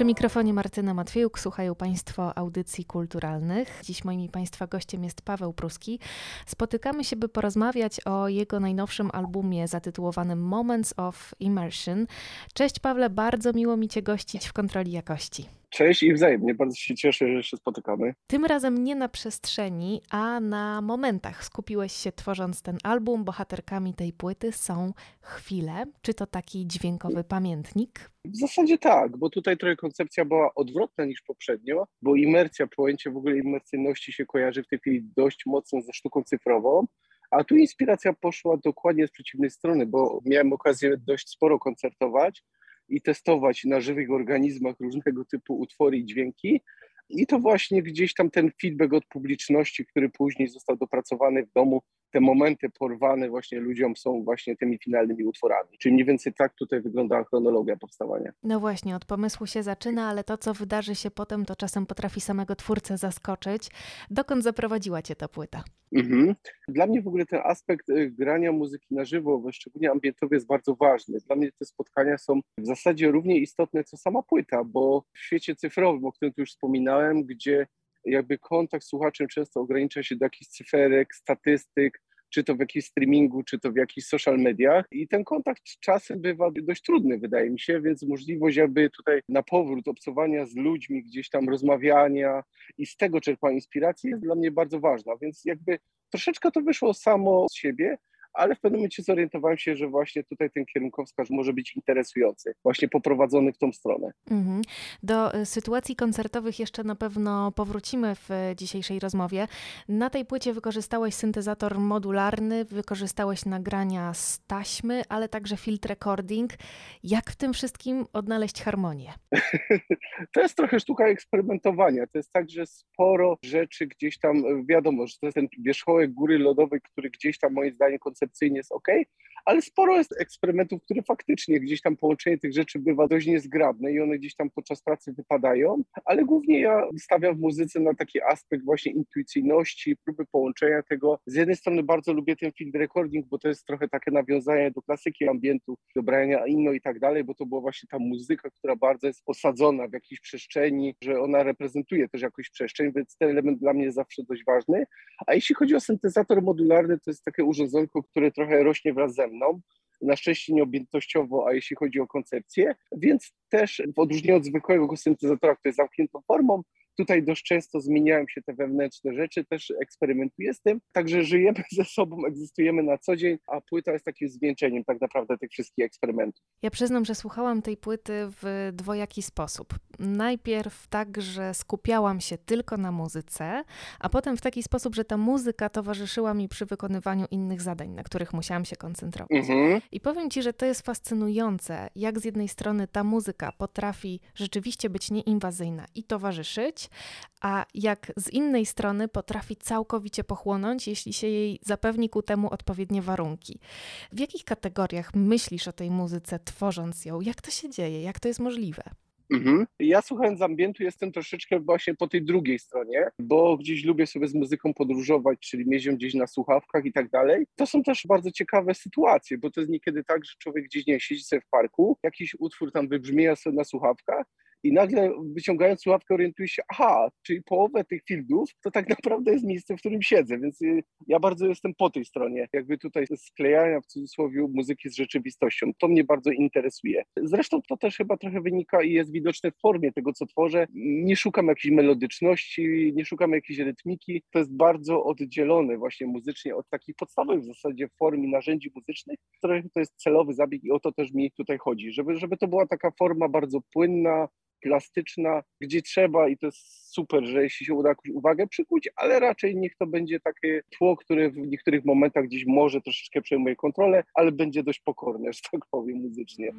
Przy mikrofonie Martyna Matwiejuk słuchają Państwo audycji kulturalnych. Dziś moim Państwa gościem jest Paweł Pruski. Spotykamy się, by porozmawiać o jego najnowszym albumie zatytułowanym Moments of Immersion. Cześć Pawle, bardzo miło mi Cię gościć w kontroli jakości. Cześć i wzajemnie, bardzo się cieszę, że się spotykamy. Tym razem nie na przestrzeni, a na momentach skupiłeś się tworząc ten album. Bohaterkami tej płyty są chwile. Czy to taki dźwiękowy pamiętnik? W zasadzie tak, bo tutaj trochę koncepcja była odwrotna niż poprzednio, bo imersja, pojęcie w ogóle imersyjności się kojarzy w tej chwili dość mocno ze sztuką cyfrową, a tu inspiracja poszła dokładnie z przeciwnej strony, bo miałem okazję dość sporo koncertować i testować na żywych organizmach różnego typu utwory i dźwięki. I to właśnie gdzieś tam ten feedback od publiczności, który później został dopracowany w domu, te momenty porwane właśnie ludziom są właśnie tymi finalnymi utworami. Czyli mniej więcej tak tutaj wygląda chronologia powstawania. No właśnie, od pomysłu się zaczyna, ale to, co wydarzy się potem, to czasem potrafi samego twórcę zaskoczyć. Dokąd zaprowadziła cię ta płyta? Mhm. Dla mnie w ogóle ten aspekt y, grania muzyki na żywo, szczególnie ambientowy, jest bardzo ważny. Dla mnie te spotkania są w zasadzie równie istotne co sama płyta, bo w świecie cyfrowym, o którym tu już wspominałem, gdzie jakby kontakt z słuchaczem często ogranicza się do jakichś cyferek, statystyk, czy to w jakimś streamingu, czy to w jakichś social mediach. I ten kontakt czasem bywa dość trudny, wydaje mi się, więc możliwość jakby tutaj na powrót obcowania z ludźmi, gdzieś tam rozmawiania i z tego czerpania inspiracji jest dla mnie bardzo ważna. Więc jakby troszeczkę to wyszło samo z siebie, ale w pewnym momencie zorientowałem się, że właśnie tutaj ten kierunkowskaz może być interesujący, właśnie poprowadzony w tą stronę. Mhm. Do y, sytuacji koncertowych jeszcze na pewno powrócimy w y, dzisiejszej rozmowie. Na tej płycie wykorzystałeś syntezator modularny, wykorzystałeś nagrania z taśmy, ale także filtr recording. Jak w tym wszystkim odnaleźć harmonię? to jest trochę sztuka eksperymentowania. To jest tak, że sporo rzeczy gdzieś tam, wiadomo, że to jest ten wierzchołek góry lodowej, który gdzieś tam moim zdaniem koncepcyjnie ok, ale sporo jest eksperymentów, które faktycznie gdzieś tam połączenie tych rzeczy bywa dość niezgrabne i one gdzieś tam podczas pracy wypadają, ale głównie ja stawiam w muzyce na taki aspekt właśnie intuicyjności, próby połączenia tego. Z jednej strony bardzo lubię ten field recording, bo to jest trochę takie nawiązanie do klasyki ambientu, do Briana Inno i tak dalej, bo to była właśnie ta muzyka, która bardzo jest osadzona w jakiejś przestrzeni, że ona reprezentuje też jakąś przestrzeń, więc ten element dla mnie jest zawsze dość ważny. A jeśli chodzi o syntezator modularny, to jest takie urządzonko, które trochę rośnie wraz ze mną na szczęście nieobjętościowo, a jeśli chodzi o koncepcję, więc też w odróżnieniu od zwykłego syntezatora, który jest zamkniętą formą, Tutaj dość często zmieniają się te wewnętrzne rzeczy, też eksperymentuję z tym, także żyjemy ze sobą, egzystujemy na co dzień, a płyta jest takim zwieńczeniem tak naprawdę tych wszystkich eksperymentów. Ja przyznam, że słuchałam tej płyty w dwojaki sposób. Najpierw tak, że skupiałam się tylko na muzyce, a potem w taki sposób, że ta muzyka towarzyszyła mi przy wykonywaniu innych zadań, na których musiałam się koncentrować. Mhm. I powiem Ci, że to jest fascynujące, jak z jednej strony ta muzyka potrafi rzeczywiście być nieinwazyjna i towarzyszyć, a jak z innej strony potrafi całkowicie pochłonąć, jeśli się jej zapewni ku temu odpowiednie warunki. W jakich kategoriach myślisz o tej muzyce, tworząc ją? Jak to się dzieje? Jak to jest możliwe? Mhm. Ja słuchając ambientu jestem troszeczkę właśnie po tej drugiej stronie, bo gdzieś lubię sobie z muzyką podróżować, czyli miezią gdzieś na słuchawkach i tak dalej. To są też bardzo ciekawe sytuacje, bo to jest niekiedy tak, że człowiek gdzieś nie siedzi sobie w parku, jakiś utwór tam wybrzmieja sobie na słuchawkach i nagle wyciągając słuchawkę orientuje się, aha, czyli połowę tych fieldów to tak naprawdę jest miejsce, w którym siedzę, więc y, ja bardzo jestem po tej stronie, jakby tutaj sklejania w cudzysłowie muzyki z rzeczywistością. To mnie bardzo interesuje. Zresztą to też chyba trochę wynika i jest widoczne w formie tego, co tworzę. Nie szukam jakiejś melodyczności, nie szukam jakiejś rytmiki. To jest bardzo oddzielone właśnie muzycznie od takich podstawowych w zasadzie form i narzędzi muzycznych, które to jest celowy zabieg i o to też mi tutaj chodzi, żeby, żeby to była taka forma bardzo płynna, plastyczna, gdzie trzeba i to jest super, że jeśli się uda jakąś uwagę przykuć, ale raczej niech to będzie takie tło, które w niektórych momentach gdzieś może troszeczkę przejmuje kontrolę, ale będzie dość pokorne, że tak powiem muzycznie.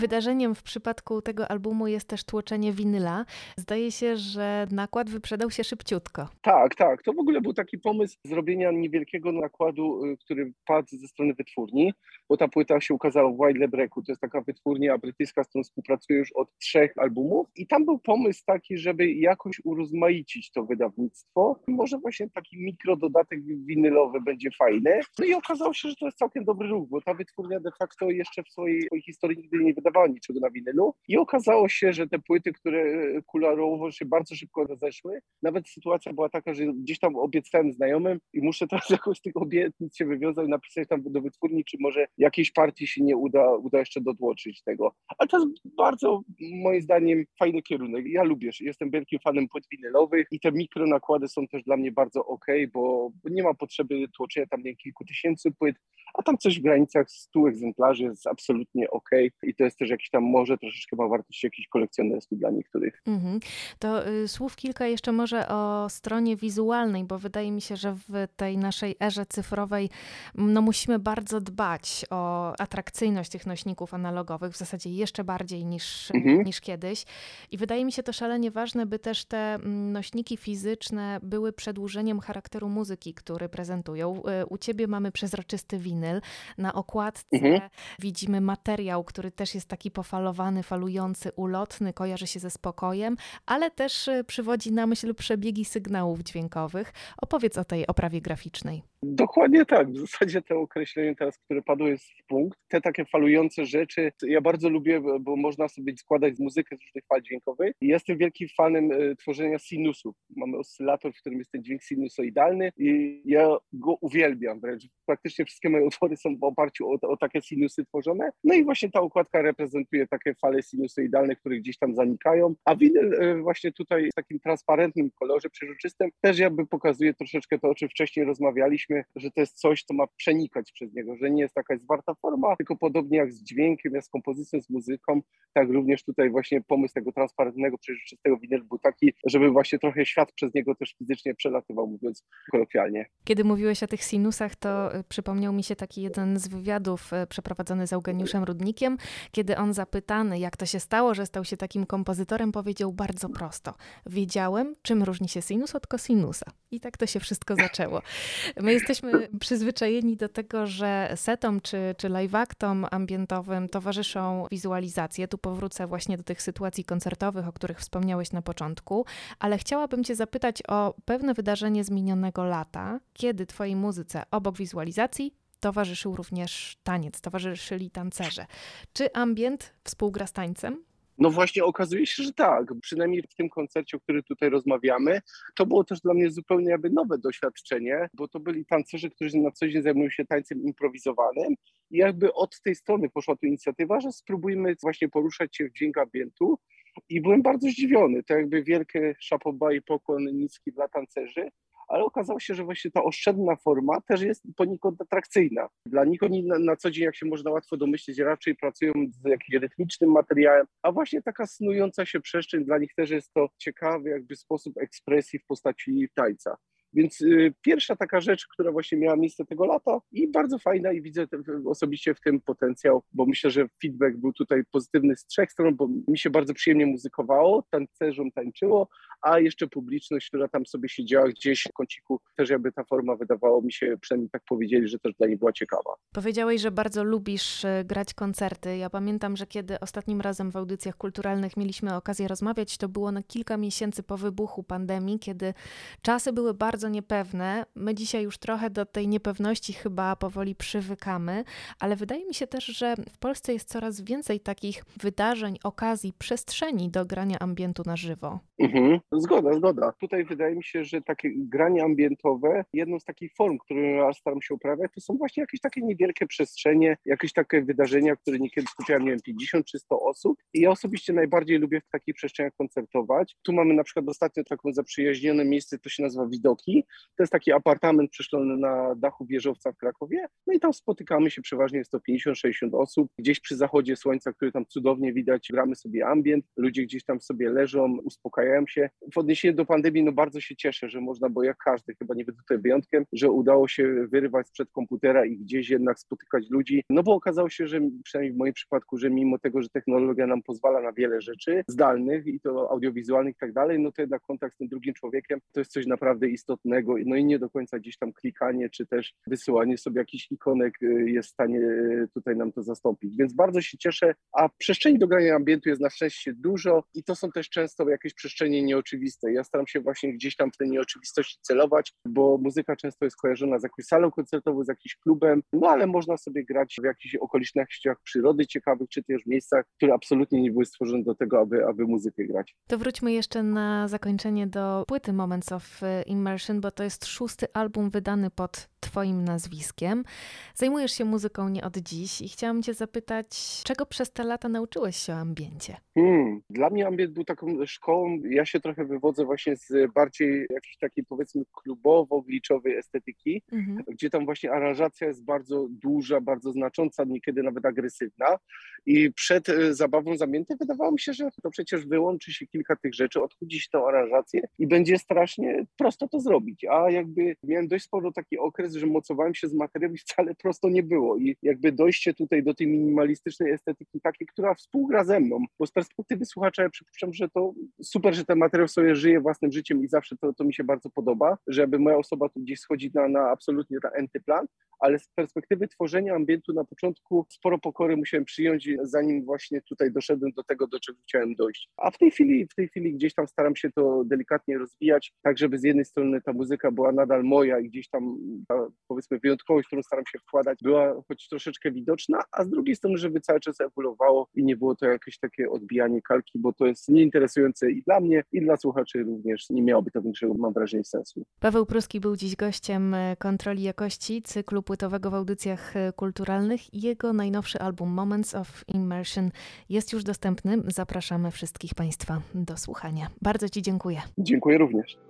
Wydarzeniem w przypadku tego albumu jest też tłoczenie winyla. Zdaje się, że nakład wyprzedał się szybciutko. Tak, tak. To w ogóle był taki pomysł zrobienia niewielkiego nakładu, y, który padł ze strony wytwórni, bo ta płyta się ukazała w White Breaku. To jest taka wytwórnia brytyjska, z którą współpracuję już od trzech albumów. I tam był pomysł taki, żeby jakoś urozmaicić to wydawnictwo. Może właśnie taki mikrododatek winylowy będzie fajny. No i okazało się, że to jest całkiem dobry ruch, bo ta wytwórnia de facto jeszcze w swojej, swojej historii nigdy nie wydawała niczego na winylu. I okazało się, że te płyty, które kularowo się bardzo szybko rozeszły, nawet sytuacja była taka, że gdzieś tam obiecałem znajomym i muszę teraz jakoś z tych obietnic się wywiązać, napisać tam do wytwórni, czy może jakiejś partii się nie uda, uda jeszcze dotłoczyć tego. Ale to jest bardzo, moim zdaniem, fajny kierunek. Ja lubię, jestem wielkim fanem płyt winylowych i te mikro nakłady są też dla mnie bardzo ok, bo nie ma potrzeby tłoczenia tam nie kilku tysięcy płyt, a tam coś w granicach 100 egzemplarzy jest absolutnie ok i to jest też jakiś tam, może troszeczkę ma wartość jakiś kolekcjonerski dla niektórych. Mm -hmm. To y, słów kilka jeszcze może o stronie wizualnej, bo wydaje mi się, że w tej naszej erze cyfrowej no, musimy bardzo dbać o atrakcyjność tych nośników analogowych, w zasadzie jeszcze bardziej niż, mm -hmm. niż kiedyś. I wydaje mi się to szalenie ważne, by też te nośniki fizyczne były przedłużeniem charakteru muzyki, który prezentują. Y, u ciebie mamy przezroczysty winyl. Na okładce -hmm. widzimy materiał, który też jest taki pofalowany, falujący, ulotny, kojarzy się ze spokojem, ale też y, przywodzi na myśl przebiegi sygnałów dźwiękowych. Opowiedz o tej oprawie graficznej. Dokładnie tak. W zasadzie to określenie teraz, które padło jest w punkt. Te takie falujące rzeczy, ja bardzo lubię, bo można sobie składać muzykę z różnych fal dźwiękowych. Jestem wielkim fanem y, tworzenia sinusów. Mamy oscylator, w którym jest ten dźwięk sinusoidalny i ja go uwielbiam wręcz. Praktycznie wszystkie moje utwory są w oparciu o, o takie sinusy tworzone. No i właśnie ta układka reprezentuje takie fale sinusoidalne, które gdzieś tam zanikają. A winyl y, właśnie tutaj w takim transparentnym kolorze, przeżyczystym, też jakby pokazuje troszeczkę to, o czym wcześniej rozmawialiśmy, że to jest coś, co ma przenikać przez niego, że nie jest taka zwarta forma, tylko podobnie jak z dźwiękiem, jak z kompozycją, z muzyką, tak również tutaj właśnie pomysł tego transparentnego, przeżyczystego winyl był taki, żeby właśnie trochę świat przez niego też fizycznie przelatywał, mówiąc kolokwialnie. Kiedy mówiłeś o tych sinusach, to y, przypomniał mi się taki jeden z wywiadów y, przeprowadzony z Eugeniuszem Rudnikiem, kiedy on zapytany, jak to się stało, że stał się takim kompozytorem, powiedział bardzo prosto. Wiedziałem, czym różni się sinus od kosinusa. I tak to się wszystko zaczęło. My jesteśmy przyzwyczajeni do tego, że setom czy, czy live-actom ambientowym towarzyszą wizualizacje. Tu powrócę właśnie do tych sytuacji koncertowych, o których wspomniałeś na początku, ale chciałabym Cię zapytać o pewne wydarzenie z minionego lata, kiedy Twojej muzyce obok wizualizacji towarzyszył również taniec, towarzyszyli tancerze. Czy ambient współgra z tańcem? No właśnie okazuje się, że tak. Przynajmniej w tym koncercie, o którym tutaj rozmawiamy, to było też dla mnie zupełnie jakby nowe doświadczenie, bo to byli tancerze, którzy na co dzień zajmują się tańcem improwizowanym i jakby od tej strony poszła tu inicjatywa, że spróbujmy właśnie poruszać się w dźwięk ambientu i byłem bardzo zdziwiony. To jakby wielkie szapoba i pokłon niski dla tancerzy, ale okazało się, że właśnie ta oszczędna forma też jest poniekąd atrakcyjna. Dla nich oni na, na, co dzień, jak się można łatwo domyślić, raczej pracują z jakimś rytmicznym materiałem, a właśnie taka snująca się przestrzeń dla nich też jest to ciekawy jakby sposób ekspresji w postaci tańca. Więc y, pierwsza taka rzecz, która właśnie miała miejsce tego lata i bardzo fajna i widzę osobiście w tym potencjał, bo myślę, że feedback był tutaj pozytywny z trzech stron, bo mi się bardzo przyjemnie muzykowało, tancerzom tańczyło, a jeszcze publiczność, która tam sobie siedziała gdzieś w kąciku, też jakby ta forma wydawało mi się, przynajmniej tak powiedzieli, że też dla nich była ciekawa. Powiedziałeś, że bardzo lubisz y, grać koncerty. Ja pamiętam, że kiedy ostatnim razem w audycjach kulturalnych mieliśmy okazję rozmawiać, to było na kilka miesięcy po wybuchu pandemii, kiedy czasy były bardzo bardzo niepewne. My dzisiaj już trochę do tej niepewności chyba powoli przywykamy, ale wydaje mi się też, że w Polsce jest coraz więcej takich wydarzeń, okazji, przestrzeni do grania ambientu na żywo. Mhm. Zgoda, zgoda. Tutaj wydaje mi się, że takie granie ambientowe, jedną z takich form, które ja staram się uprawiać, to są właśnie jakieś takie niewielkie przestrzenie, jakieś takie wydarzenia, które niekiedy skupiają, nie wiem, 50 czy 100 osób. I ja osobiście najbardziej lubię w takich przestrzeniach koncertować. Tu mamy na przykład ostatnio taką zaprzyjaźnione miejsce, to się nazywa Widoki to jest taki apartament przeszklony na dachu wieżowca w Krakowie. No i tam spotykamy się przeważnie, jest to 50-60 osób. Gdzieś przy zachodzie słońca, który tam cudownie widać, gramy sobie ambient. Ludzie gdzieś tam sobie leżą, uspokajają uspokajają się. W odniesieniu do pandemii, no bardzo się cieszę, że można, bo jak każdy, chyba nie będę tutaj wyjątkiem, że udało się wyrywać sprzed komputera i gdzieś jednak spotykać ludzi, no bo okazało się, że przynajmniej w moim przypadku, że mimo tego, że technologia nam pozwala na wiele rzeczy zdalnych i to audiowizualnych i tak dalej, no to jednak kontakt z tym drugim człowiekiem to jest coś naprawdę istotnego, no i nie do końca gdzieś tam klikanie, czy też wysyłanie sobie jakichś ikonek y, jest w stanie y, tutaj nam to zastąpić. Więc bardzo się cieszę, a przestrzeni do grania ambientu jest na szczęście dużo i to są też często jakieś przestrzenie nieoczywiste. Ja staram się właśnie gdzieś tam w tej nieoczywistości celować, bo muzyka często jest kojarzona z jakąś salą koncertową, z jakimś klubem, no ale można sobie grać w jakichś okolicznościach przyrody ciekawych, czy też miejscach, które absolutnie nie były stworzone do tego, aby, aby muzykę grać. To wróćmy jeszcze na zakończenie do płyty Moments of Immersion, bo to jest szósty album wydany pod Twoim nazwiskiem. Zajmujesz się muzyką nie od dziś i chciałam Cię zapytać, czego przez te lata nauczyłeś się o ambiencie? Hmm, dla mnie ambient był taką szkołą. Ja się trochę wywodzę właśnie z bardziej jakiejś takiej powiedzmy klubowo-gliczowej estetyki, mhm. gdzie tam właśnie aranżacja jest bardzo duża, bardzo znacząca, niekiedy nawet agresywna. I przed e, zabawą z ambientem wydawało mi się, że to przecież wyłączy się kilka tych rzeczy, odchudzi się tą aranżację i będzie strasznie prosto to zrobić. A jakby miałem dość sporo taki okres, że mocowałem się z materiałem i wcale prosto nie było. I jakby dojście tutaj do tej minimalistycznej estetyki takiej, która współgra ze mną, bo z perspektywy słuchacza ja przypuszczam, że to super, że ten materiał sobie żyje własnym życiem i zawsze to, to mi się bardzo podoba, żeby moja osoba tu gdzieś schodzi na, na absolutnie na antyplan, ale z perspektywy tworzenia ambientu na początku sporo pokory musiałem przyjąć, zanim właśnie tutaj doszedłem do tego, do czego chciałem dojść. A w tej chwili, w tej chwili gdzieś tam staram się to delikatnie rozwijać, tak żeby z jednej strony ta muzyka była nadal moja i gdzieś tam ta powiedzmy wyjątkowość, którą staram się wkładać, była choć troszeczkę widoczna, a z drugiej strony, żeby cały czas ewoluowało i nie było to jakieś takie odbijanie kalki, bo to jest nieinteresujące i dla mnie, i dla słuchaczy również nie miałoby to większego, mam wrażenie, sensu. Paweł Pruski był dziś gościem e, kontroli jakości cyklu płytowego w audycjach e, kulturalnych. Jego najnowszy album Moments of Immersion jest już dostępny. Zapraszamy wszystkich Państwa do słuchania. Bardzo Ci dziękuję. Dziękuję również.